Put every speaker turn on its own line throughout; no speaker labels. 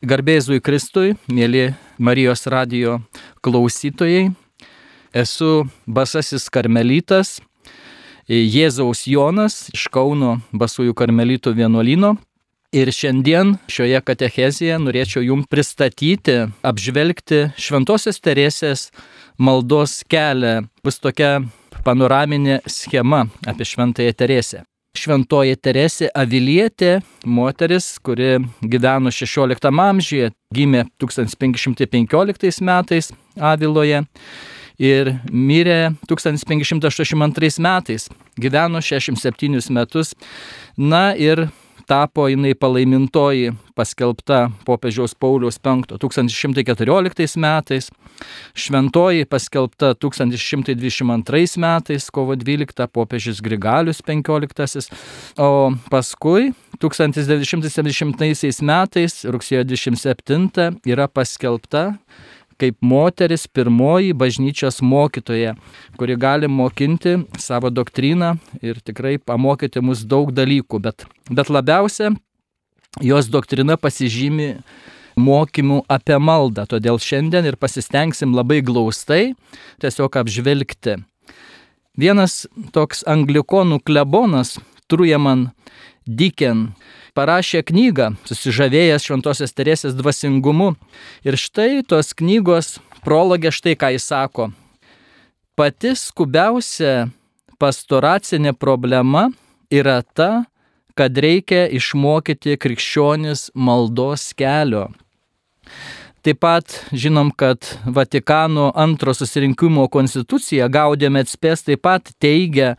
Garbėzui Kristui, mėly Marijos radio klausytojai, esu Basasis Karmelitas, Jėzaus Jonas iš Kauno Basųjų Karmelitų vienuolino. Ir šiandien šioje katechezėje norėčiau jums pristatyti, apžvelgti Šventojios Teresės maldos kelią. Bus tokia panoraminė schema apie Šventąją Teresę. Šventoji Teresė Avilietė, moteris, kuri gyveno 16 amžiuje, gimė 1515 metais Aviloje ir mirė 1582 metais, gyveno 67 metus. Na ir tapo jinai palaimintoji paskelbta popiežiaus Pauliaus V 1114 metais, šventoji paskelbta 1122 metais, kovo 12 popiežius Grigalius XV, o paskui 1970 metais, rugsėjo 27 yra paskelbta kaip moteris pirmoji bažnyčios mokytoja, kuri gali mokinti savo doktriną ir tikrai pamokyti mus daug dalykų, bet, bet labiausia jos doktrina pasižymi mokymų apie maldą, todėl šiandien ir pasistengsim labai glaustai tiesiog apžvelgti. Vienas toks anglikonų klebonas, Trujeman Diken, parašė knygą, susižavėjęs Šventosios Teresės dvasingumu. Ir štai tos knygos prologė štai ką jis sako. Pati skubiausia pastoracinė problema yra ta, kad reikia išmokyti krikščionis maldos kelio. Taip pat žinom, kad Vatikano antro susirinkimo konstitucija gaudėme atspės taip pat teigia,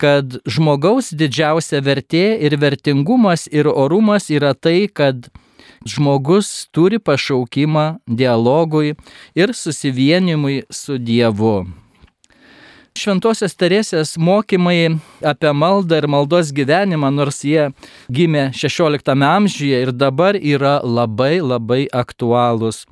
kad žmogaus didžiausia vertė ir vertingumas ir orumas yra tai, kad žmogus turi pašaukimą dialogui ir susivienimui su Dievu. Šventosios Teresės mokymai apie maldą ir maldos gyvenimą, nors jie gimė XVI amžiuje ir dabar yra labai labai aktualūs.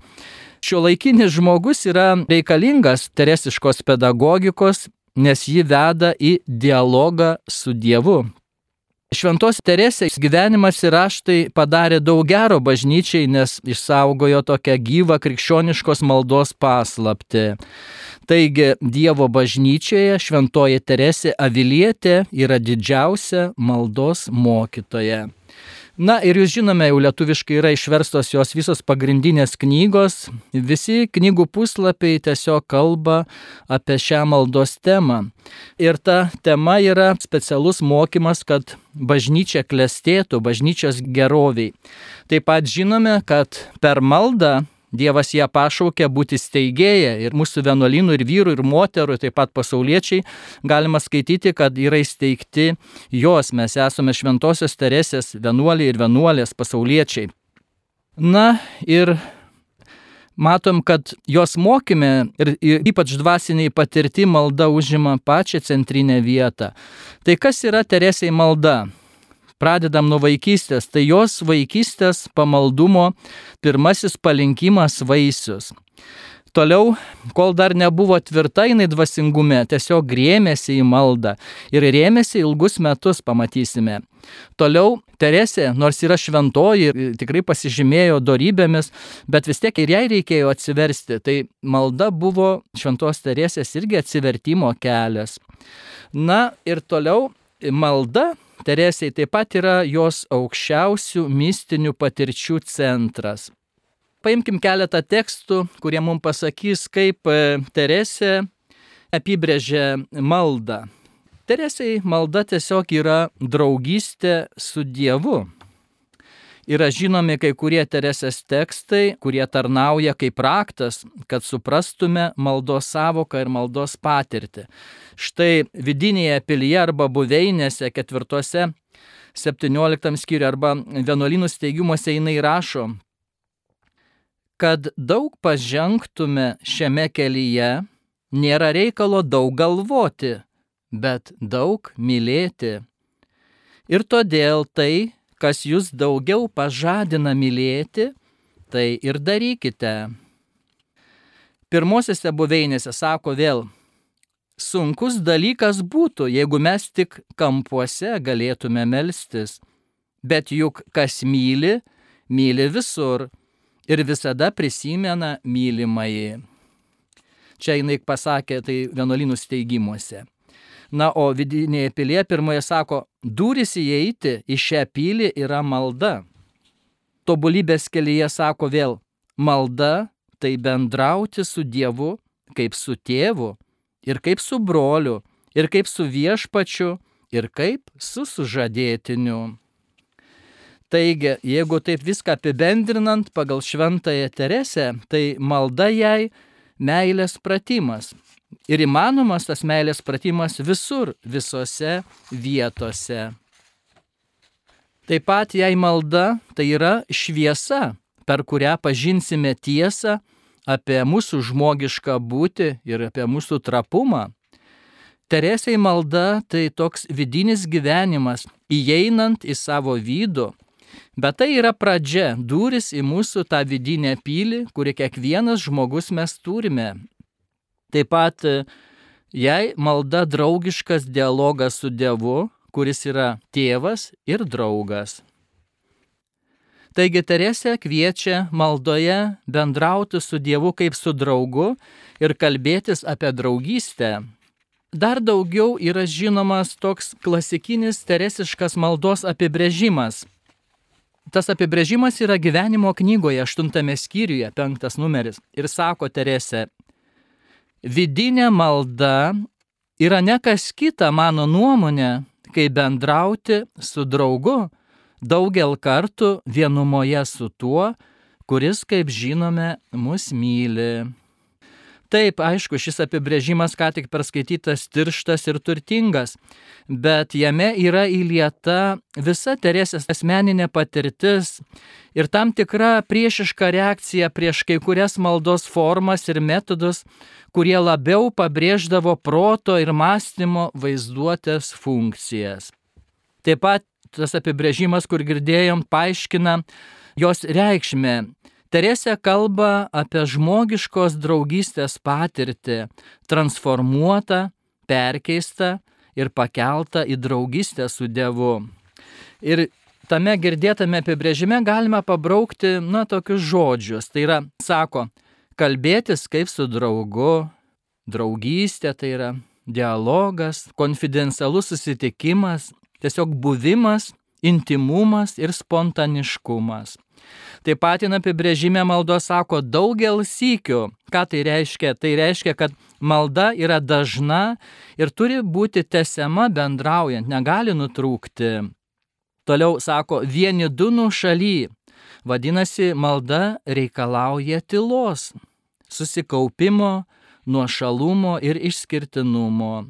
Šio laikinis žmogus yra reikalingas teresiškos pedagogikos nes ji veda į dialogą su Dievu. Šventos Teresės gyvenimas ir raštai padarė daug gero bažnyčiai, nes išsaugojo tokią gyvą krikščioniškos maldos paslapti. Taigi Dievo bažnyčioje Šventoji Teresė Avilietė yra didžiausia maldos mokytoja. Na ir jūs žinome, jau lietuviškai yra išverstos jos visos pagrindinės knygos. Visi knygų puslapiai tiesiog kalba apie šią maldos temą. Ir ta tema yra specialus mokymas, kad bažnyčia klestėtų, bažnyčios geroviai. Taip pat žinome, kad per maldą Dievas ją pašaukė būti steigėja ir mūsų vienuolynų ir vyrų ir moterų, taip pat pasauliečiai, galima skaityti, kad yra įsteigti jos, mes esame šventosios Teresės vienuoliai ir vienuolės pasauliečiai. Na ir matom, kad jos mokymė ir ypač dvasiniai patirti malda užima pačią centrinę vietą. Tai kas yra Teresėjai malda? Pradedam nuo vaikystės, tai jos vaikystės pamaldumo pirmasis palinkimas vaisius. Toliau, kol dar nebuvo tvirta jinai dvasingume, tiesiog rėmėsi į maldą ir rėmėsi ilgus metus, pamatysime. Toliau, Teresė, nors yra šventoji ir tikrai pasižymėjo darybėmis, bet vis tiek ir jai reikėjo atsiversti. Tai malda buvo šventos Teresės irgi atsivertimo kelias. Na ir toliau, malda Teresiai taip pat yra jos aukščiausių mistinių patirčių centras. Paimkim keletą tekstų, kurie mums pasakys, kaip e, Teresė apibrėžė maldą. Teresiai malda tiesiog yra draugystė su Dievu yra žinomi kai kurie Teresės tekstai, kurie tarnauja kaip raktas, kad suprastume maldos savoką ir maldos patirtį. Štai vidinėje pilyje arba buveinėse ketvirtose 17 skyriui arba vienuolynų steigimuose jinai rašo, kad daug pažengtume šiame kelyje, nėra reikalo daug galvoti, bet daug mylėti. Ir todėl tai, kas jūs daugiau pažadina mylėti, tai ir darykite. Pirmosiose buveinėse sako vėl, sunkus dalykas būtų, jeigu mes tik kampuose galėtume melstis, bet juk kas myli, myli visur ir visada prisimena mylimąjį. Čia jinai pasakė tai vienuolynų steigimuose. Na, o vidinėje pilyje pirmoje sako, durys įeiti į šią pilį yra malda. Tobulybės kelyje sako vėl, malda tai bendrauti su Dievu kaip su tėvu, ir kaip su broliu, ir kaip su viešpačiu, ir kaip su sužadėtiniu. Taigi, jeigu taip viską apibendrinant pagal šventąją Teresę, tai malda jai meilės pratimas. Ir įmanomas tas meilės pratimas visur, visose vietose. Taip pat jai malda tai yra šviesa, per kurią pažinsime tiesą apie mūsų žmogišką būti ir apie mūsų trapumą. Teresiai malda tai toks vidinis gyvenimas, įeinant į savo vidų. Bet tai yra pradžia, duris į mūsų tą vidinę pilį, kurį kiekvienas žmogus mes turime. Taip pat jai malda draugiškas dialogas su Dievu, kuris yra tėvas ir draugas. Taigi Teresė kviečia maldoje bendrauti su Dievu kaip su draugu ir kalbėtis apie draugystę. Dar daugiau yra žinomas toks klasikinis teresiškas maldos apibrėžimas. Tas apibrėžimas yra gyvenimo knygoje, aštuntame skyriuje, penktas numeris. Ir sako Teresė, vidinė malda yra ne kas kita mano nuomonė, kai bendrauti su draugu daugel kartų vienumoje su tuo, kuris, kaip žinome, mus myli. Taip, aišku, šis apibrėžimas ką tik perskaitytas tirštas ir turtingas, bet jame yra įlieta visa Teresės asmeninė patirtis ir tam tikra priešiška reakcija prieš kai kurias maldos formas ir metodus, kurie labiau pabrėždavo proto ir mąstymo vaizduotės funkcijas. Taip pat tas apibrėžimas, kur girdėjom, paaiškina jos reikšmę. Teresė kalba apie žmogiškos draugystės patirtį, transformuotą, perkeistą ir pakeltą į draugystę su Dievu. Ir tame girdėtame apibrėžime galima pabraukti, na, tokius žodžius. Tai yra, sako, kalbėtis kaip su draugu, draugystė tai yra dialogas, konfidencialus susitikimas, Tiesiog buvimas, intimumas ir spontaniškumas. Taip pat in apibrėžime maldo sako daugel sykių. Ką tai reiškia? Tai reiškia, kad malda yra dažna ir turi būti tesiama bendraujant, negali nutrūkti. Toliau sako, vieni du nušaly. Vadinasi, malda reikalauja tylos, susikaupimo, nuošalumo ir išskirtinumo.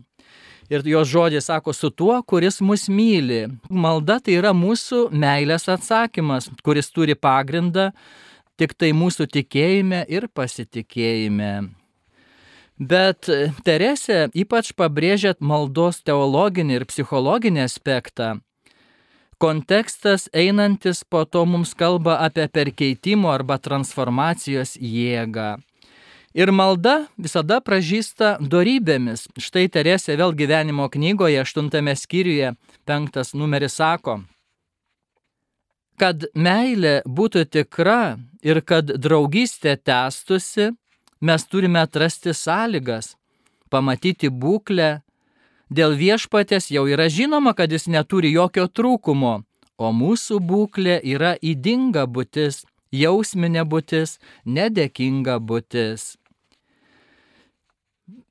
Ir jos žodžiai sako, su tuo, kuris mus myli. Malda tai yra mūsų meilės atsakymas, kuris turi pagrindą tik tai mūsų tikėjime ir pasitikėjime. Bet Teresė ypač pabrėžia maldos teologinį ir psichologinį aspektą. Kontekstas einantis po to mums kalba apie perkeitimo arba transformacijos jėgą. Ir malda visada pražįsta darybėmis. Štai Teresė vėl gyvenimo knygoje, aštuntame skyriuje, penktas numeris sako, kad meilė būtų tikra ir kad draugystė tęstusi, mes turime atrasti sąlygas, pamatyti būklę. Dėl viešpatės jau yra žinoma, kad jis neturi jokio trūkumo, o mūsų būklė yra įdinga būtis, jausminė būtis, nedėkinga būtis.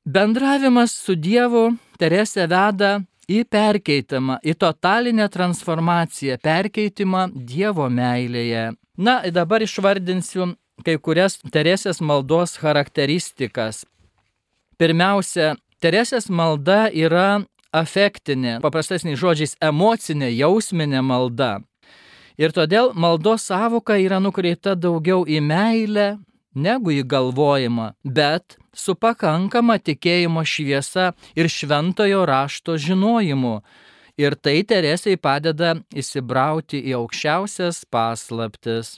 Bendravimas su Dievu Teresė veda į perkeitimą, į totalinę transformaciją, perkeitimą Dievo meilėje. Na, dabar išvardinsiu kai kurias Teresės maldos charakteristikas. Pirmiausia, Teresės malda yra afektinė, paprastesniais žodžiais emocinė, jausminė malda. Ir todėl maldos savoka yra nukreipta daugiau į meilę negu į galvojimą, bet su pakankama tikėjimo šviesa ir šventojo rašto žinojimu. Ir tai Teresai padeda įsibrauti į aukščiausias paslaptis.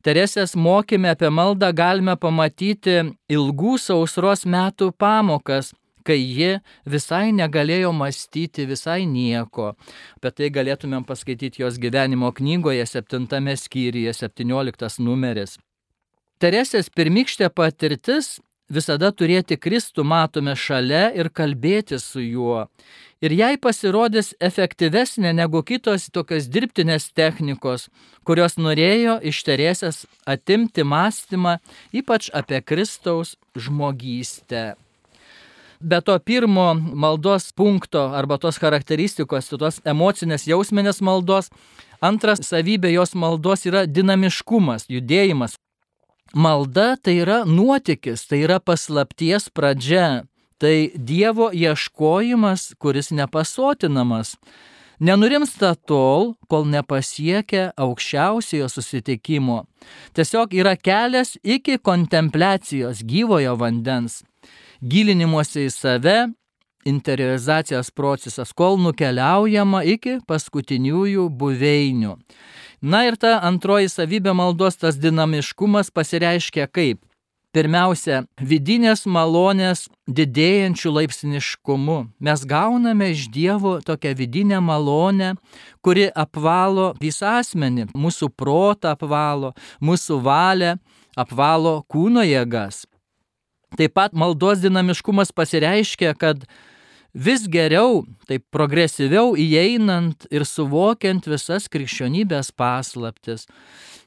Teresės mokymė apie maldą galime pamatyti ilgų sausros metų pamokas, kai ji visai negalėjo mąstyti visai nieko. Apie tai galėtumėm paskaityti jos gyvenimo knygoje, septintame skyriuje, septynioliktas numeris. Teresės pirmykštė patirtis visada turėti Kristų matome šalia ir kalbėti su juo. Ir jai pasirodys efektyvesnė negu kitos tokios dirbtinės technikos, kurios norėjo iš Teresės atimti mąstymą, ypač apie Kristaus žmogystę. Be to pirmo maldos punkto arba tos charakteristikos, tos emocinės jausminės maldos, antras savybė jos maldos yra dinamiškumas, judėjimas. Malda tai yra nuotykis, tai yra paslapties pradžia, tai Dievo ieškojimas, kuris nepasotinamas. Nenurimsta tol, kol nepasiekia aukščiausiojo susitikimo. Tiesiog yra kelias iki kontempliacijos gyvojo vandens gilinimuose į save, interiorizacijos procesas, kol nukeliaujama iki paskutiniųjų buveinių. Na ir ta antroji savybė maldos, tas dinamiškumas pasireiškia kaip? Pirmiausia, vidinės malonės didėjančių laipsniškumu. Mes gauname iš Dievo tokią vidinę malonę, kuri apvalo visą asmenį, mūsų protą apvalo, mūsų valią, apvalo kūno jėgas. Taip pat maldos dinamiškumas pasireiškia, kad vis geriau, taip progresyviau įeinant ir suvokiant visas krikščionybės paslaptis.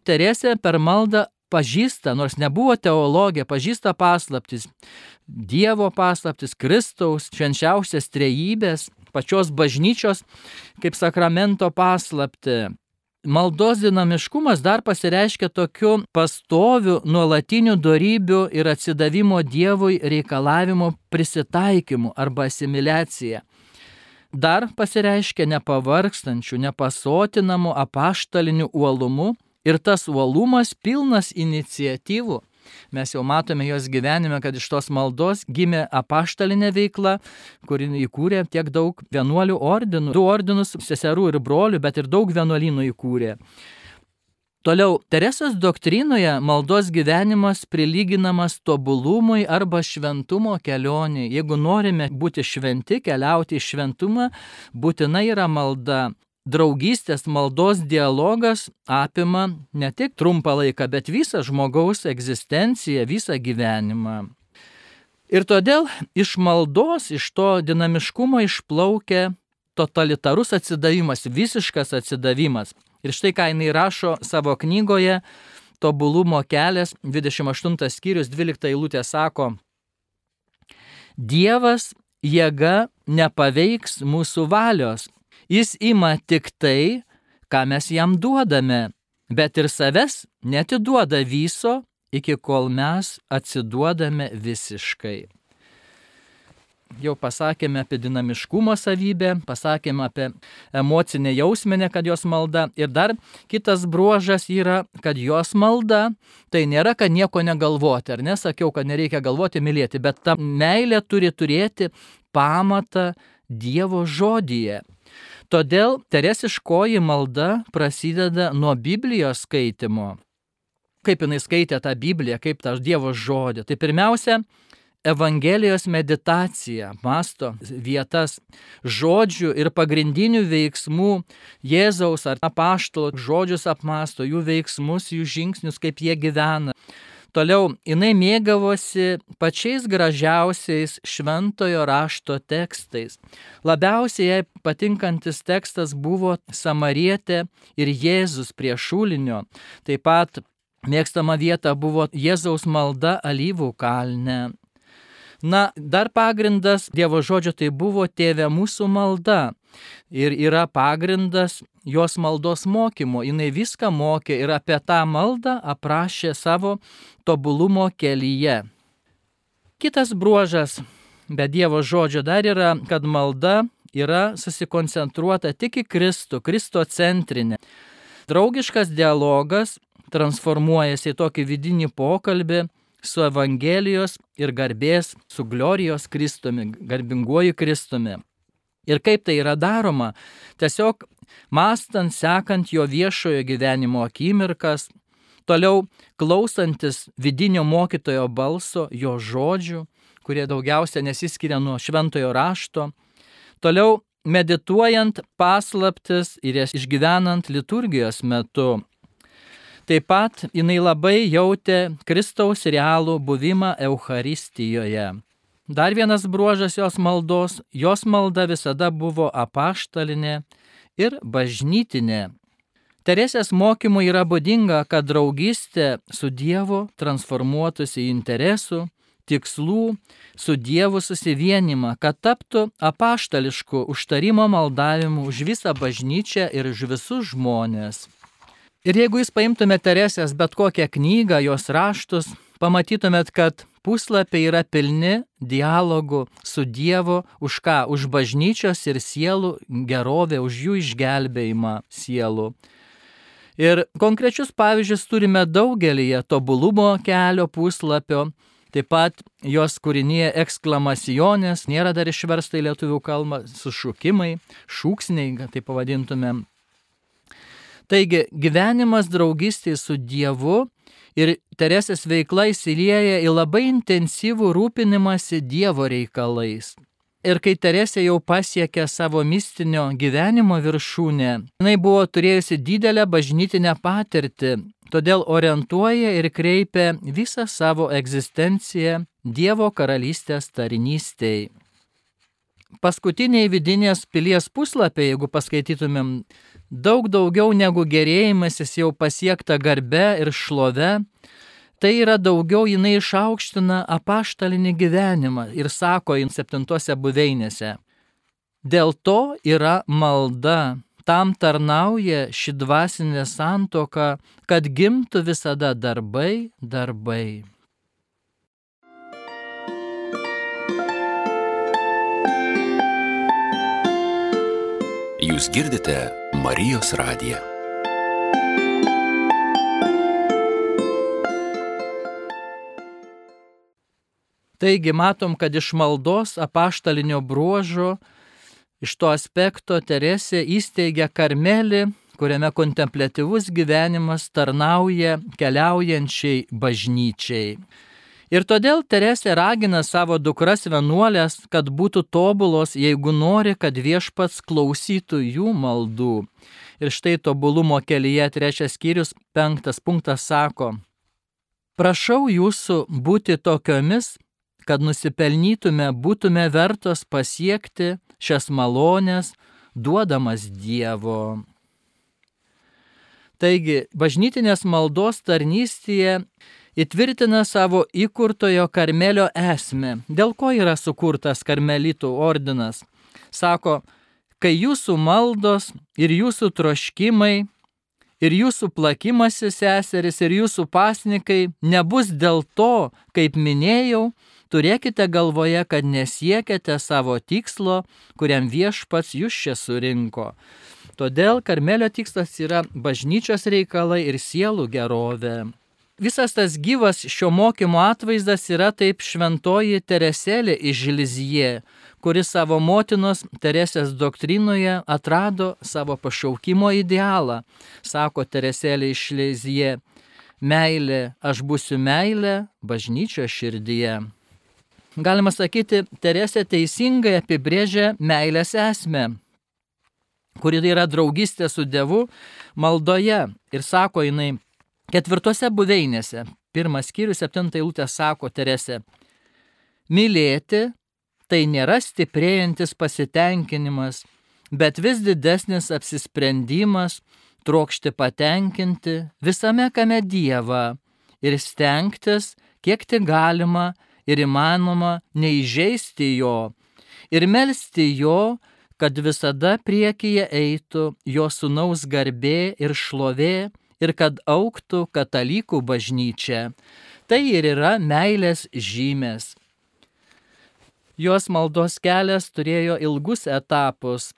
Teresė per maldą pažįsta, nors nebuvo teologija, pažįsta paslaptis. Dievo paslaptis, Kristaus švenčiausias trejybės, pačios bažnyčios kaip sakramento paslapti. Maldos dinamiškumas dar pasireiškia tokiu pastoviu, nuolatiniu darybių ir atsidavimo Dievui reikalavimu prisitaikymu arba asimiliacija. Dar pasireiškia nepavarkstančių, nepasotinamu apaštaliniu uolumu ir tas uolumas pilnas iniciatyvų Mes jau matome jos gyvenime, kad iš tos maldos gimė apaštalinė veikla, kuri įkūrė tiek daug vienuolių ordinų, du ordinus seserų ir brolių, bet ir daug vienuolynų įkūrė. Toliau, Teresės doktrinoje maldos gyvenimas prilyginamas tobulumui arba šventumo kelionį. Jeigu norime būti šventi, keliauti į šventumą, būtina yra malda draugystės maldos dialogas apima ne tik trumpą laiką, bet visą žmogaus egzistenciją, visą gyvenimą. Ir todėl iš maldos, iš to dinamiškumo išplaukia totalitarus atsidavimas, visiškas atsidavimas. Ir štai ką jinai rašo savo knygoje Tobulumo kelias, 28 skyrius, 12 eilutė sako, Dievas jėga nepaveiks mūsų valios, Jis ima tik tai, ką mes jam duodame, bet ir savęs netiduoda viso, iki kol mes atsiduodame visiškai. Jau pasakėme apie dinamiškumo savybę, pasakėme apie emocinę jausminę, kad jos malda. Ir dar kitas bruožas yra, kad jos malda tai nėra, kad nieko negalvoti. Ar nesakiau, kad nereikia galvoti, mylėti, bet ta meilė turi turėti pamatą Dievo žodyje. Todėl teresiškoji malda prasideda nuo Biblijos skaitimo. Kaip jinai skaitė tą Bibliją, kaip tą Dievo žodį. Tai pirmiausia, Evangelijos meditacija, masto vietas, žodžių ir pagrindinių veiksmų Jėzaus ar apaštalo žodžius apmasto, jų veiksmus, jų žingsnius, kaip jie gyvena. Toliau, jinai mėgavosi pačiais gražiausiais šventojo rašto tekstais. Labiausiai jai patinkantis tekstas buvo Samarietė ir Jėzus prie šulinio. Taip pat mėgstama vieta buvo Jėzaus malda alyvų kalne. Na, dar pagrindas Dievo žodžio tai buvo tėvė mūsų malda. Ir yra pagrindas jos maldos mokymo. Jis viską mokė ir apie tą maldą aprašė savo tobulumo kelyje. Kitas bruožas be Dievo žodžio dar yra, kad malda yra susikoncentruota tik į Kristų, Kristo centrinė. Draugiškas dialogas transformuojasi į tokį vidinį pokalbį su Evangelijos ir garbės, su glorijos Kristumi, garbinguoju Kristumi. Ir kaip tai yra daroma? Tiesiog mastant, sekant jo viešojo gyvenimo akimirkas, toliau klausantis vidinio mokytojo balso, jo žodžių, kurie daugiausia nesiskiria nuo šventojo rašto. Toliau medituojant paslaptis ir jas išgyvenant liturgijos metu. Taip pat jinai labai jautė Kristaus realų buvimą Euharistijoje. Dar vienas bruožas jos maldos - jos malda visada buvo apaštalinė ir bažnytinė. Teresės mokymui yra būdinga, kad draugystė su Dievu transformuotųsi į interesų, tikslų, su Dievu susivienimą, kad taptų apaštališku užtarimo maldavimu už visą bažnyčią ir už visus žmonės. Ir jeigu jūs paimtumėte Teresės bet kokią knygą, jos raštus, pamatytumėt, kad puslapiai yra pilni dialogų su Dievu už ką? Už bažnyčios ir sielų gerovę, už jų išgelbėjimą sielų. Ir konkrečius pavyzdžius turime daugelįje tobulumo kelio puslapio, Taip pat jos kūrinėje eksklamacionės nėra dar išversta į lietuvių kalbą, sušūkimai, šūksniai, tai pavadintumėm. Taigi gyvenimas draugystėje su Dievu ir Teresės veikla įsilieja į labai intensyvų rūpinimąsi Dievo reikalais. Ir kai Teresė jau pasiekė savo mistinio gyvenimo viršūnę, jinai buvo turėjusi didelę bažnytinę patirtį todėl orientuoja ir kreipia visą savo egzistenciją Dievo karalystės tarnystėj. Paskutiniai vidinės pilies puslapiai, jeigu paskaitytumėm, daug daugiau negu gerėjimasis jau pasiekta garbe ir šlove, tai yra daugiau jinai išaukština apaštalinį gyvenimą ir sako į septintose buveinėse. Dėl to yra malda Tam tarnauja ši dvasinė santoka, kad gimtų visada darbai, darbai.
Jūs girdite Marijos radiją.
Taigi matom, kad iš maldos apaštalinio bruožo Iš to aspekto Teresė įsteigia karmelį, kuriame kontemplatyvus gyvenimas tarnauja keliaujančiai bažnyčiai. Ir todėl Teresė ragina savo dukras vienuolės, kad būtų tobulos, jeigu nori, kad viešpats klausytų jų maldų. Ir štai tobulumo kelyje trečias skyrius, penktas punktas sako, Prašau jūsų būti tokiomis, kad nusipelnytume, būtume vertos pasiekti šias malonės duodamas Dievo. Taigi, bažnytinės maldos tarnystėje įtvirtina savo įkurtojo karmelio esmę. Dėl ko yra sukurtas karmelitų ordinas? Sako, kai jūsų maldos ir jūsų troškimai ir jūsų plakimasis seseris ir jūsų pasnikai nebus dėl to, kaip minėjau, turėkite galvoje, kad nesiekėte savo tikslo, kuriam viešpats jūs čia surinko. Todėl Karmelio tikslas yra bažnyčios reikalai ir sielų gerovė. Visas tas gyvas šio mokymo atvaizdas yra taip šventoji Tereselė iš Žilizie, kuri savo motinos Teresės doktrinoje atrado savo pašaukimo idealą. Sako Tereselė iš Žilizie, meilė, aš būsiu meilė bažnyčio širdyje. Galima sakyti, Teresė teisingai apibrėžia meilės esmę, kuri yra draugystė su Dievu maldoje. Ir sako jinai ketvirtose buveinėse, pirmas skyrius, septinta eilutė sako Teresė, mylėti tai nėra stiprėjantis pasitenkinimas, bet vis didesnis apsisprendimas trokšti patenkinti visame kame Dievą ir stengtis, kiek tik galima, ir įmanoma neįžeisti jo ir melstį jo, kad visada priekyje eitų jo sunaus garbė ir šlovė ir kad auktų katalikų bažnyčia. Tai ir yra meilės žymės. Jos maldos kelias turėjo ilgus etapus.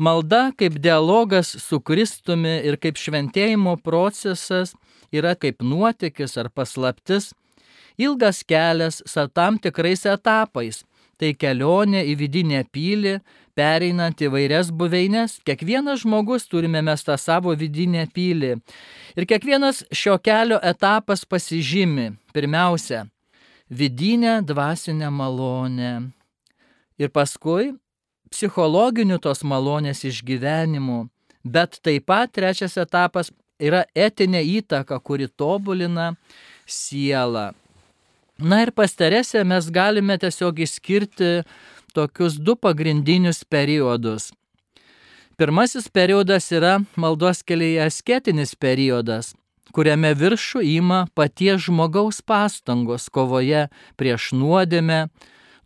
Malda kaip dialogas su Kristumi ir kaip šventėjimo procesas yra kaip nuotykis ar paslaptis, ilgas kelias su tam tikrais etapais. Tai kelionė į vidinę pylį, pereinant įvairias buveines. Kiekvienas žmogus turime mes tą savo vidinę pylį. Ir kiekvienas šio kelio etapas pasižymi. Pirmiausia, vidinę dvasinę malonę. Ir paskui psichologinių tos malonės išgyvenimų. Bet taip pat trečias etapas yra etinė įtaka, kuri tobulina sielą. Na ir pas Teresę mes galime tiesiog išskirti tokius du pagrindinius periodus. Pirmasis periodas yra maldos kelyje asketinis periodas, kuriame viršų ima paties žmogaus pastangos kovoje prieš nuodėmę,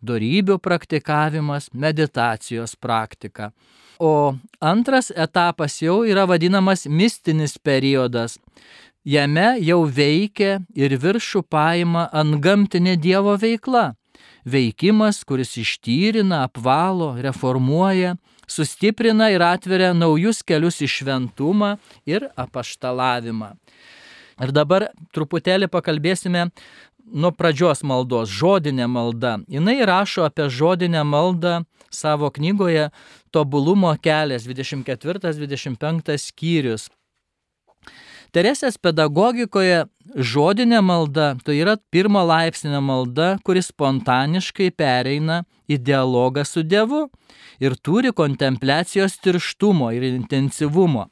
darybių praktikavimas, meditacijos praktika. O antras etapas jau yra vadinamas mistinis periodas. Jame jau veikia ir viršų paima ant gamtinė Dievo veikla. Veikimas, kuris ištyrina, apvalo, reformuoja, sustiprina ir atveria naujus kelius į šventumą ir apaštalavimą. Ir dabar truputėlį pakalbėsime nuo pradžios maldos, žodinė malda. Jis rašo apie žodinę maldą savo knygoje Tobulumo kelias 24-25 skyrius. Teresės pedagogikoje žodinė malda tai yra pirmo laipsnio malda, kuris spontaniškai pereina į dialogą su Dievu ir turi kontempliacijos tirštumo ir intensyvumo.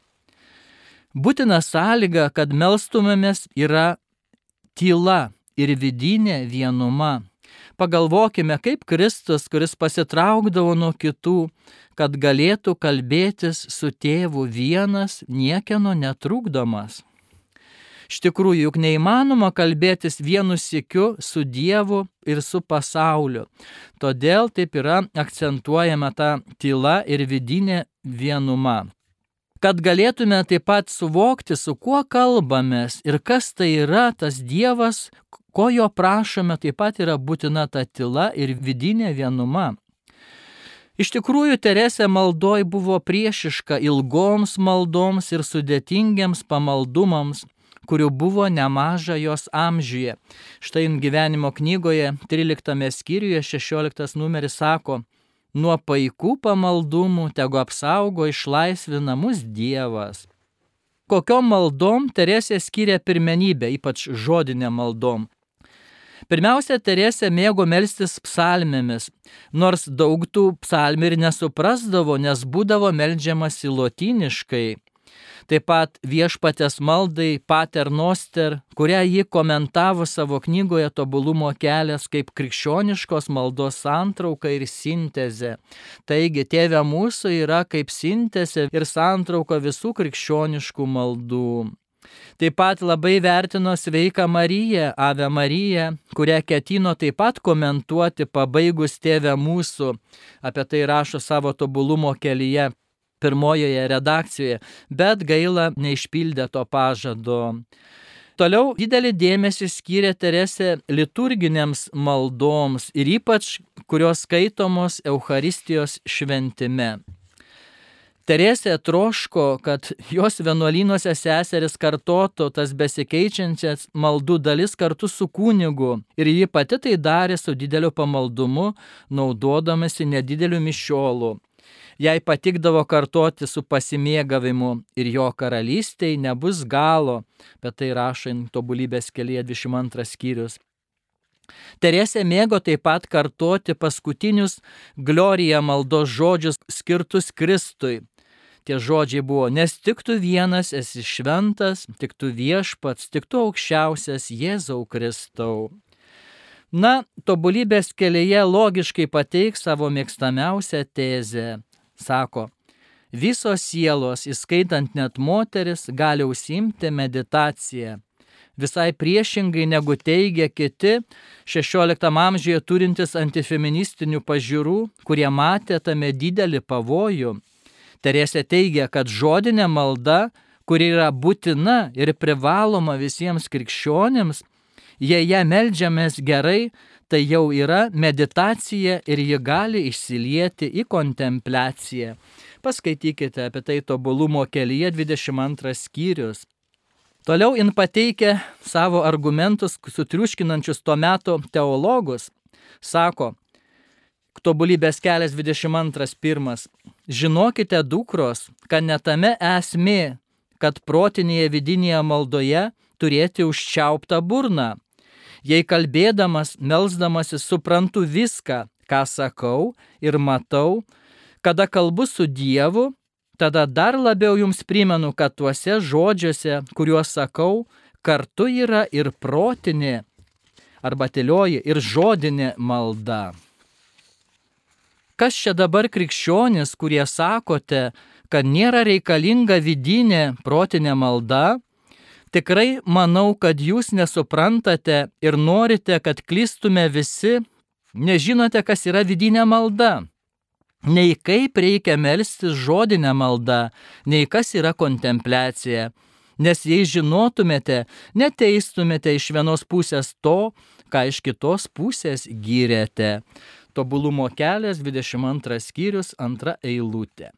Būtina sąlyga, kad melstumėmės, yra tyla, ir vidinė vienuma. Pagalvokime, kaip Kristus, kuris pasitraukdavo nuo kitų, kad galėtų kalbėtis su tėvu vienas, niekieno netrukdomas. Iš tikrųjų, juk neįmanoma kalbėtis vienu sikiu su Dievu ir su pasauliu. Todėl taip yra akcentuojama ta tyla ir vidinė vienuma kad galėtume taip pat suvokti, su kuo kalbamės ir kas tai yra tas Dievas, Ko jo prašome, taip pat yra būtina ta tyla ir vidinė vienuma. Iš tikrųjų, Teresė maldoj buvo priešiška ilgoms maldoms ir sudėtingiams pamaldumams, kurių buvo nemaža jos amžiuje. Štai gyvenimo knygoje 13 skyriuje 16 numeris sako, nuo paikų pamaldumų tegu apsaugo išlaisvina mus Dievas. Kokiom maldom Teresė skiria pirmenybę, ypač žodinė maldom. Pirmiausia, Teresė mėgo melstis psalmėmis, nors daug tų psalmių ir nesuprasdavo, nes būdavo melžiamasi lotyniškai. Taip pat viešpatės maldai Pater Noster, kurią ji komentavo savo knygoje Tobulumo kelias kaip krikščioniškos maldos santrauka ir sintezė. Taigi, tėvė mūsų yra kaip sintezė ir santrauka visų krikščioniškų maldų. Taip pat labai vertino sveiką Mariją, Ave Mariją, kurią ketino taip pat komentuoti pabaigus tėvę mūsų. Apie tai rašo savo tobulumo kelyje pirmojoje redakcijoje, bet gaila neišpildė to pažado. Toliau didelį dėmesį skyrė Teresė liturginėms maldoms ir ypač kurios skaitomos Euharistijos šventime. Teresė troško, kad jos vienuolynuose seseris kartotų tas besikeičiančias maldų dalis kartu su kunigu ir ji pati tai darė su dideliu pamaldumu, naudodamasi nedideliu mišiolu. Jai patikdavo kartoti su pasimėgavimu ir jo karalystėje nebus galo, bet tai rašant tobulybės kelyje 22 skyrius. Teresė mėgo taip pat kartoti paskutinius glorija maldos žodžius skirtus Kristui tie žodžiai buvo, nes tik tu vienas esi šventas, tik tu viešpats, tik tu aukščiausias Jėzau Kristau. Na, tobulybės kelyje logiškai pateiks savo mėgstamiausią tezę. Sako, visos sielos, įskaitant net moteris, gali užsimti meditaciją. Visai priešingai negu teigia kiti 16 amžiuje turintis antifeministinių pažiūrų, kurie matė tame didelį pavojų Teresė teigia, kad žodinė malda, kuri yra būtina ir privaloma visiems krikščionėms, jei ją melžiamės gerai, tai jau yra meditacija ir ji gali išsilieti į kontempliaciją. Paskaitykite apie tai tobulumo kelyje 22 skyrius. Toliau in pateikia savo argumentus sutriuškinančius tuo metu teologus. Sako, Tobulybės kelias 22.1. Žinokite, dukros, kad netame esmė, kad protinėje vidinėje maldoje turėti užčiauptą burną. Jei kalbėdamas, melzdamasis suprantu viską, ką sakau ir matau, kada kalbu su Dievu, tada dar labiau jums primenu, kad tuose žodžiuose, kuriuos sakau, kartu yra ir protinė arba tylioji ir žodinė malda. Kas čia dabar krikščionis, kurie sakote, kad nėra reikalinga vidinė protinė malda, tikrai manau, kad jūs nesuprantate ir norite, kad klystume visi, nežinote, kas yra vidinė malda. Nei kaip reikia melstis žodinę maldą, nei kas yra kontempliacija. Nes jei žinotumėte, neteistumėte iš vienos pusės to, ką iš kitos pusės gyrėte. Tobulumo kelias 22 skyrius 2 eilutė.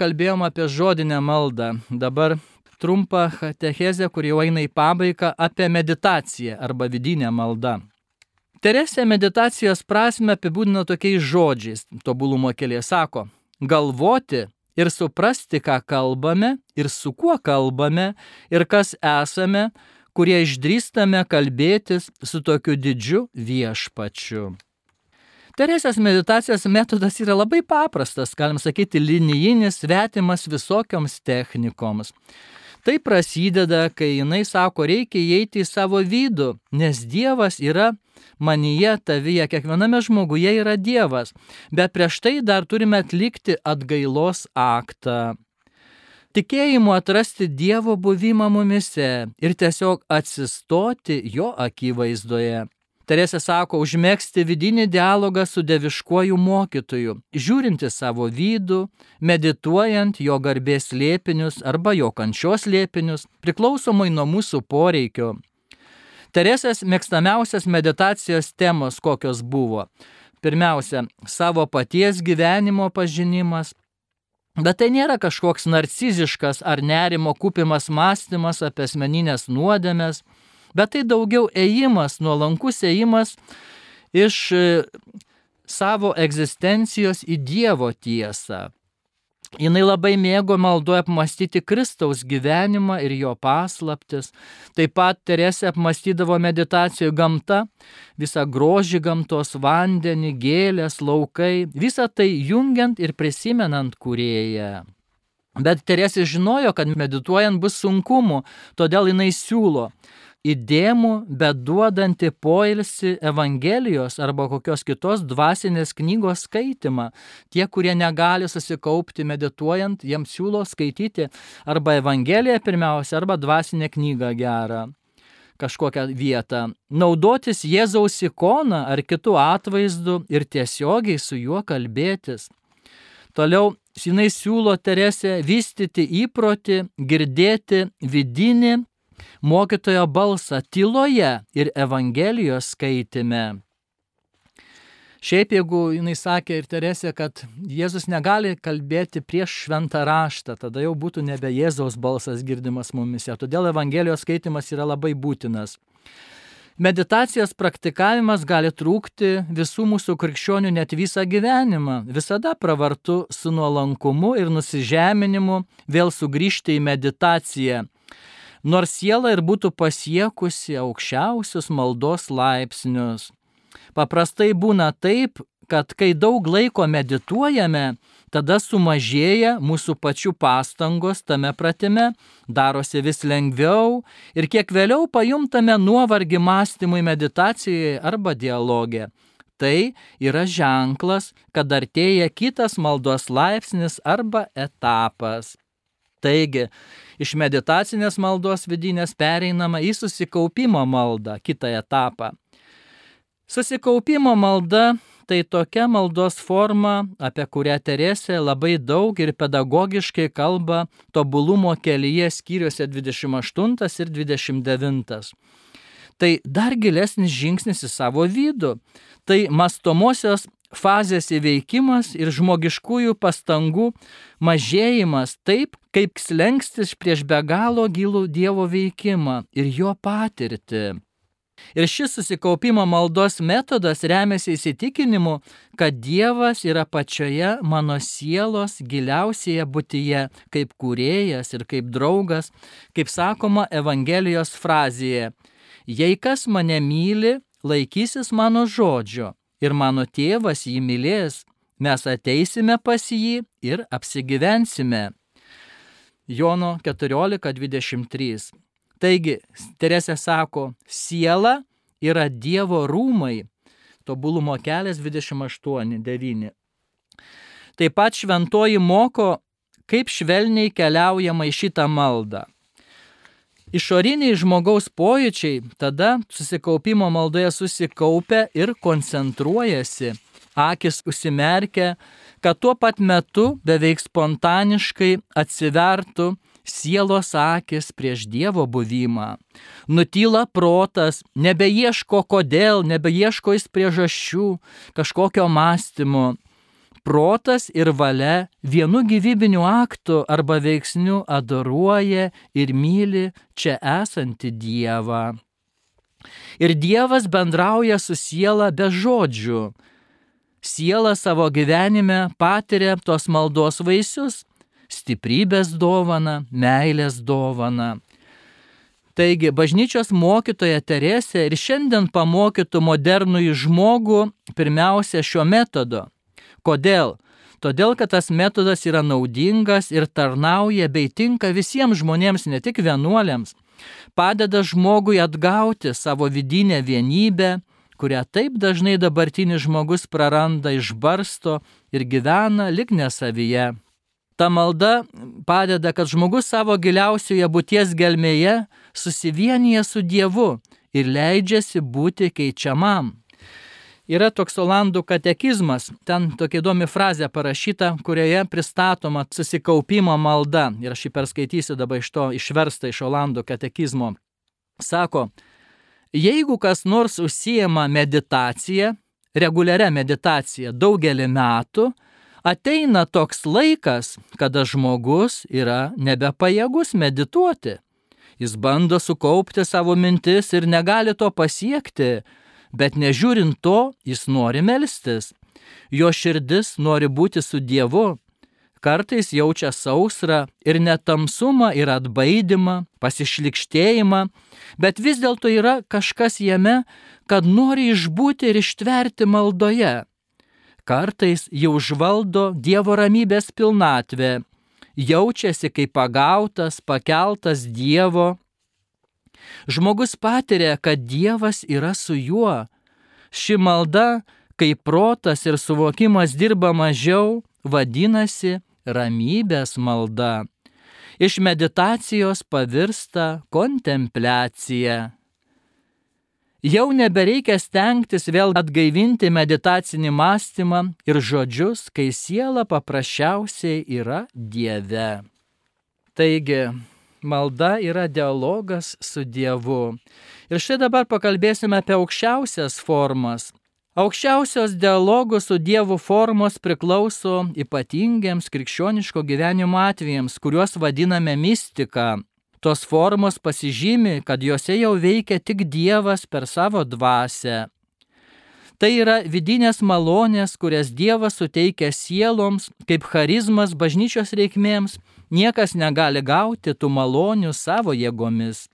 Kalbėjom apie žodinę maldą. Dabar trumpa katechezė, kur jau eina į pabaigą apie meditaciją arba vidinę maldą. Teresė meditacijos prasme apibūdina tokiais žodžiais. Tobulumo keliai sako, galvoti ir suprasti, ką kalbame ir su kuo kalbame ir kas esame, kurie išdrįstame kalbėtis su tokiu didžiu viešpačiu. Teresės meditacijos metodas yra labai paprastas, galim sakyti, linijinis, svetimas visokioms technikoms. Tai prasideda, kai jinai sako, reikia įeiti į savo vidų, nes Dievas yra manyje, tavyje, kiekviename žmoguje yra Dievas. Bet prieš tai dar turime atlikti atgailos aktą. Tikėjimu atrasti Dievo buvimą mumise ir tiesiog atsistoti jo akivaizdoje. Teresė sako, užmėgsti vidinį dialogą su deviškuoju mokytoju, žiūrinti savo vidų, medituojant jo garbės lėpinius arba jo kančios lėpinius, priklausomai nuo mūsų poreikio. Teresės mėgstamiausias meditacijos temos kokios buvo. Pirmiausia, savo paties gyvenimo pažinimas, Bet tai nėra kažkoks narciziškas ar nerimo kupimas mąstymas apie asmeninės nuodėmės, bet tai daugiau ėjimas, nuolankus ėjimas iš savo egzistencijos į Dievo tiesą. Jis labai mėgo maldoje apmastyti Kristaus gyvenimą ir jo paslaptis. Taip pat Teresė apmastydavo meditacijų gamta, visą grožį gamtos vandenį, gėlės, laukai, visą tai jungiant ir prisimenant kurėją. Bet Teresė žinojo, kad medituojant bus sunkumų, todėl jinai siūlo įdėmų, bet duodanti poilsi Evangelijos arba kokios kitos dvasinės knygos skaitimą. Tie, kurie negali susikaupti medituojant, jiems siūlo skaityti arba Evangeliją pirmiausia, arba dvasinę knygą gerą kažkokią vietą, naudotis Jėzaus ikoną ar kitų atvaizdų ir tiesiogiai su juo kalbėtis. Toliau jinai siūlo Teresė vystyti įprotį, girdėti vidinį mokytojo balsą tyloje ir Evangelijos skaitime. Šiaip jeigu jinai sakė ir Teresė, kad Jėzus negali kalbėti prieš šventą raštą, tada jau būtų nebe Jėzaus balsas girdimas mumise. Todėl Evangelijos skaitimas yra labai būtinas. Meditacijos praktikavimas gali trūkti visų mūsų krikščionių net visą gyvenimą. Visada pravartu su nuolankumu ir nusižeminimu vėl sugrįžti į meditaciją nors siela ir būtų pasiekusi aukščiausius maldos laipsnius. Paprastai būna taip, kad kai daug laiko medituojame, tada sumažėja mūsų pačių pastangos tame pratime, darosi vis lengviau ir kiek vėliau pajumtame nuovargį mąstymui meditacijai arba dialogė. Tai yra ženklas, kad artėja kitas maldos laipsnis arba etapas. Taigi, iš meditacinės maldos vidinės pereinama į susikaupimo maldą, kitą etapą. Susikaupimo malda tai tokia maldos forma, apie kurią Teresė labai daug ir pedagogiškai kalba tobulumo kelyje skyriuose 28 ir 29. Tai dar gilesnis žingsnis į savo vidų. Tai mastomosios fazės įveikimas ir žmogiškųjų pastangų mažėjimas taip, kaip slengstis prieš be galo gilų Dievo veikimą ir jo patirtį. Ir šis susikaupimo maldos metodas remiasi įsitikinimu, kad Dievas yra pačioje mano sielos giliausioje būtyje, kaip kūrėjas ir kaip draugas, kaip sakoma Evangelijos frazėje Jei kas mane myli, laikysis mano žodžio ir mano tėvas jį mylės, mes ateisime pas jį ir apsigyvensime. Jono 14.23. Taigi, Teresė sako, siela yra Dievo rūmai. Tobulumo kelias 28.9. Taip pat šventoji moko, kaip švelniai keliaujama į šitą maldą. Išoriniai žmogaus pojūčiai tada susikaupimo maldoje susikaupia ir koncentruojasi, akis užsimerkia, kad tuo pat metu beveik spontaniškai atsivertų sielos akis prieš Dievo buvimą. Nutyla protas, nebeieško kodėl, nebeieško jis priežasčių, kažkokio mąstymo. Protas ir valia vienu gyvybiniu aktu arba veiksniu adoruoja ir myli čia esantį Dievą. Ir Dievas bendrauja su siela be žodžių. Siela savo gyvenime patiria tos maldos vaisius stiprybės dovana, meilės dovana. Taigi, bažnyčios mokytoja Teresė ir šiandien pamokytų modernųjį žmogų pirmiausia šio metodo. Kodėl? Todėl, kad tas metodas yra naudingas ir tarnauja bei tinka visiems žmonėms, ne tik vienuoliams. Padeda žmogui atgauti savo vidinę vienybę, kurią taip dažnai dabartinis žmogus praranda, išbarsto ir gyvena lik nesavyje. Ta malda padeda, kad žmogus savo giliausioje būties gelmėje susivienyje su Dievu ir leidžiasi būti keičiamam. Yra toks Olandų katekizmas, ten tokia įdomi frazė parašyta, kurioje pristatoma susikaupimo malda. Ir aš jį perskaitysiu dabar iš to išversta iš Olandų katekizmo. Sako, jeigu kas nors užsijama meditacija, reguliaria meditacija daugelį metų, ateina toks laikas, kada žmogus yra nebepajėgus medituoti. Jis bando sukaupti savo mintis ir negali to pasiekti, bet nežiūrint to, jis nori melstis. Jo širdis nori būti su Dievu. Kartais jaučia sausrą ir netamsumą ir atbaidimą, pasišlikštėjimą, bet vis dėlto yra kažkas jame, kad nori išbūti ir ištverti maldoje. Kartais jau žvaldo Dievo ramybės pilnatvė, jaučiasi kaip pagautas, pakeltas Dievo. Žmogus patiria, kad Dievas yra su juo. Ši malda, kai protas ir suvokimas dirba mažiau, vadinasi ramybės malda. Iš meditacijos pavirsta kontempliacija. Jau nebereikia stengtis vėl atgaivinti meditacinį mąstymą ir žodžius, kai siela paprasčiausiai yra Dieve. Taigi, malda yra dialogas su Dievu. Ir štai dabar pakalbėsime apie aukščiausias formas. Aukščiausios dialogų su Dievu formos priklauso ypatingiams krikščioniško gyvenimo atvejams, kuriuos vadiname mistika tos formos pasižymi, kad juose jau veikia tik Dievas per savo dvasę. Tai yra vidinės malonės, kurias Dievas suteikia sieloms kaip charizmas bažnyčios reikmėms, niekas negali gauti tų malonių savo jėgomis.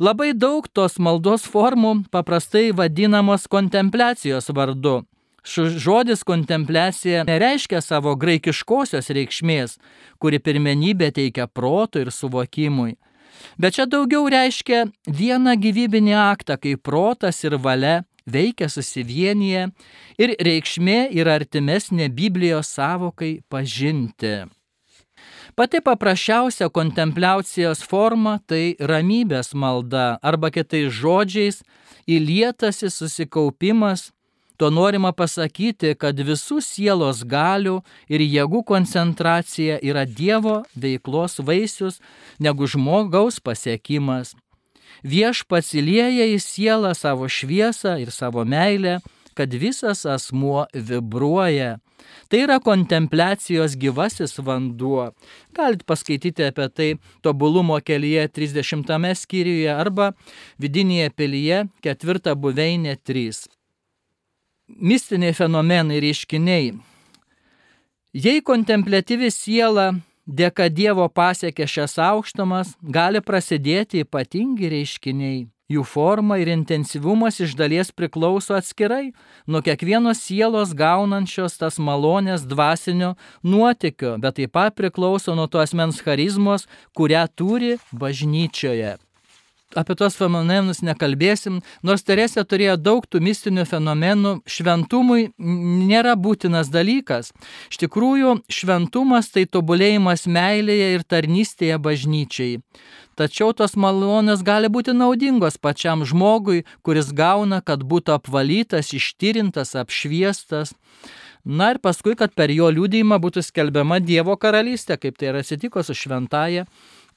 Labai daug tos maldos formų paprastai vadinamos kontempliacijos vardu, Žodis kontempliacija nereiškia savo graikiškosios reikšmės, kuri pirmenybę teikia proto ir suvokimui. Bet čia daugiau reiškia vieną gyvybinį aktą, kai protas ir valia veikia susivienyje ir reikšmė yra artimesnė Biblijos savokai pažinti. Pati paprasčiausia kontempliacijos forma tai ramybės malda arba kitais žodžiais įlietasi susikaupimas Tuo norima pasakyti, kad visų sielos galių ir jėgų koncentracija yra Dievo veiklos vaisius negu žmogaus pasiekimas. Viešpats įlieja į sielą savo šviesą ir savo meilę, kad visas asmuo vibruoja. Tai yra kontempliacijos gyvasis vanduo. Galite paskaityti apie tai tobulumo kelyje 30 skyriuje arba vidinėje pilyje 4 buveinė 3 mistiniai fenomenai reiškiniai. Jei kontemplatyvi siela dėka Dievo pasiekė šias aukštumas, gali prasidėti ypatingi reiškiniai. Jų forma ir intensyvumas iš dalies priklauso atskirai nuo kiekvienos sielos gaunančios tas malonės dvasinio nuotykio, bet taip pat priklauso nuo to asmens charizmos, kurią turi bažnyčioje apie tuos fenomenus nekalbėsim, nors Teresė turėjo daug tų mistinių fenomenų, šventumui nėra būtinas dalykas. Iš tikrųjų, šventumas tai tobulėjimas meilėje ir tarnystėje bažnyčiai. Tačiau tos malonės gali būti naudingos pačiam žmogui, kuris gauna, kad būtų apvalytas, ištyrintas, apšviestas. Na ir paskui, kad per jo liūdėjimą būtų skelbiama Dievo karalystė, kaip tai yra atsitiko su šventaja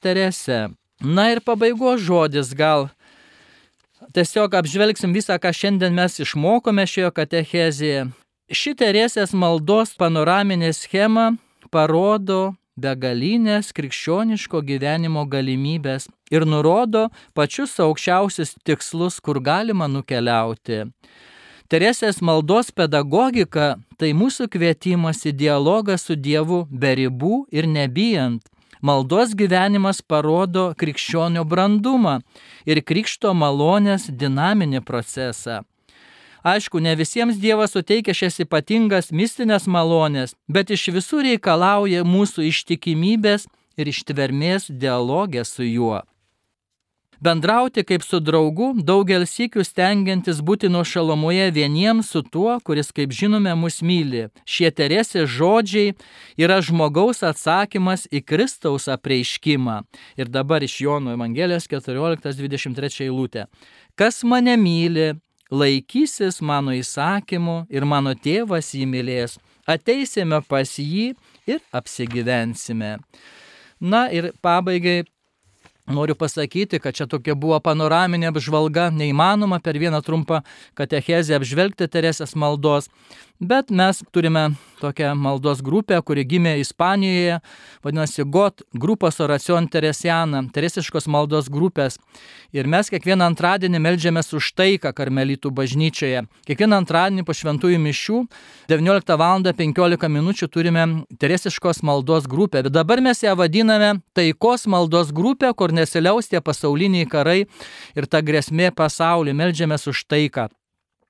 Terese. Na ir pabaigos žodis gal. Tiesiog apžvelgsim visą, ką šiandien mes išmokome šioje katechezėje. Ši Teresės maldos panoraminė schema parodo begalinės krikščioniško gyvenimo galimybės ir nurodo pačius aukščiausius tikslus, kur galima nukeliauti. Teresės maldos pedagogika tai mūsų kvietimas į dialogą su Dievu be ribų ir nebijant, Maldos gyvenimas parodo krikščionio brandumą ir krikšto malonės dinaminį procesą. Aišku, ne visiems Dievas suteikia šias ypatingas mistinės malonės, bet iš visų reikalauja mūsų ištikimybės ir ištvermės dialogę su juo. Bendrauti kaip su draugu, daugelis sykių stengiantis būti nuo šalomoje vieniems su tuo, kuris, kaip žinome, mus myli. Šie teresės žodžiai yra žmogaus atsakymas į Kristaus apreiškimą. Ir dabar iš Jono Evangelijos 14.23 eilutė. Kas mane myli, laikysis mano įsakymų ir mano tėvas jį mylės. Ateisime pas jį ir apsigyvensime. Na ir pabaigai Noriu pasakyti, kad čia tokia buvo panoraminė apžvalga, neįmanoma per vieną trumpą katechezę apžvelgti Teresės maldos, bet mes turime tokią maldos grupę, kuri gimė Ispanijoje, vadinasi GOT, Grupos Oracion Teresiana, teresiškos maldos grupės. Ir mes kiekvieną antradienį melžiamės už taiką karmelitų bažnyčioje. Kiekvieną antradienį po šventųjų mišių 19 val. 15 min. turime teresiškos maldos grupę. Bet dabar mes ją vadiname taikos maldos grupė, kur nesiliaus tie pasauliniai karai ir ta grėsmė pasauliu. Meldžiamės už taiką.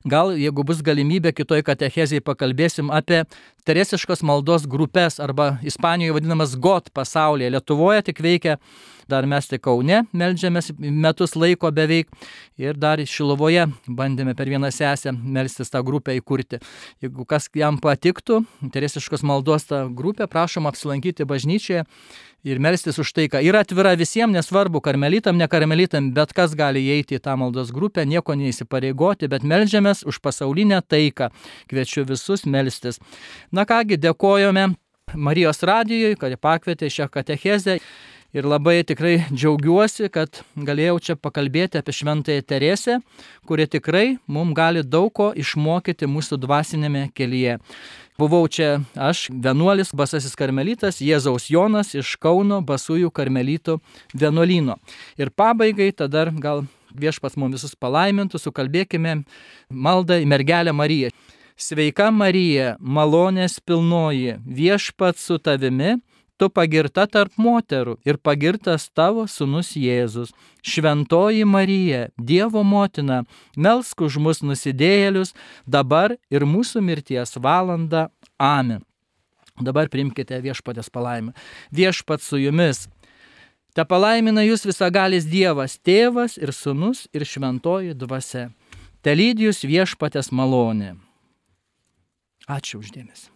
Gal, jeigu bus galimybė, kitoj katechezijai pakalbėsim apie teresiškos maldos grupės arba Ispanijoje vadinamas GOT pasaulyje. Lietuvoje tik veikia dar mes tik Kaune melžiamės metus laiko beveik ir dar Šilovoje bandėme per vieną sesę melstis tą grupę įkurti. Jeigu kas jam patiktų, teresiškos maldos tą grupę, prašom apsilankyti bažnyčioje ir melstis už tai, ką yra atvira visiems, nesvarbu, karmelitam, ne karmelitam, bet kas gali įeiti į tą maldos grupę, nieko neįsipareigoti, bet melžiamės už pasaulinę taiką. Kviečiu visus melstis. Na kągi, dėkojame Marijos radijui, kad pakvietė šią katechezę. Ir labai tikrai džiaugiuosi, kad galėjau čia pakalbėti apie Šventąją Teresę, kuri tikrai mums gali daug ko išmokyti mūsų dvasinėme kelyje. Buvau čia aš, vienuolis, basasis karmelitas, Jėzaus Jonas iš Kauno basųjų karmelitų vienuolino. Ir pabaigai tada gal viešpas mums visus palaimintų, sukalbėkime maldą į mergelę Mariją. Sveika Marija, malonės pilnoji, viešpat su tavimi tu pagirta tarp moterų ir pagirtas tavo sunus Jėzus. Šventoji Marija, Dievo motina, melsk už mus nusidėjėlius dabar ir mūsų mirties valanda. Amen. Dabar primkite viešpatės palaimą. Viešpat su jumis. Te palaimina jūs visagalis Dievas, tėvas ir sunus ir šventoji dvasia. Te lydijus viešpatės malonė. Ačiū uždėmesi.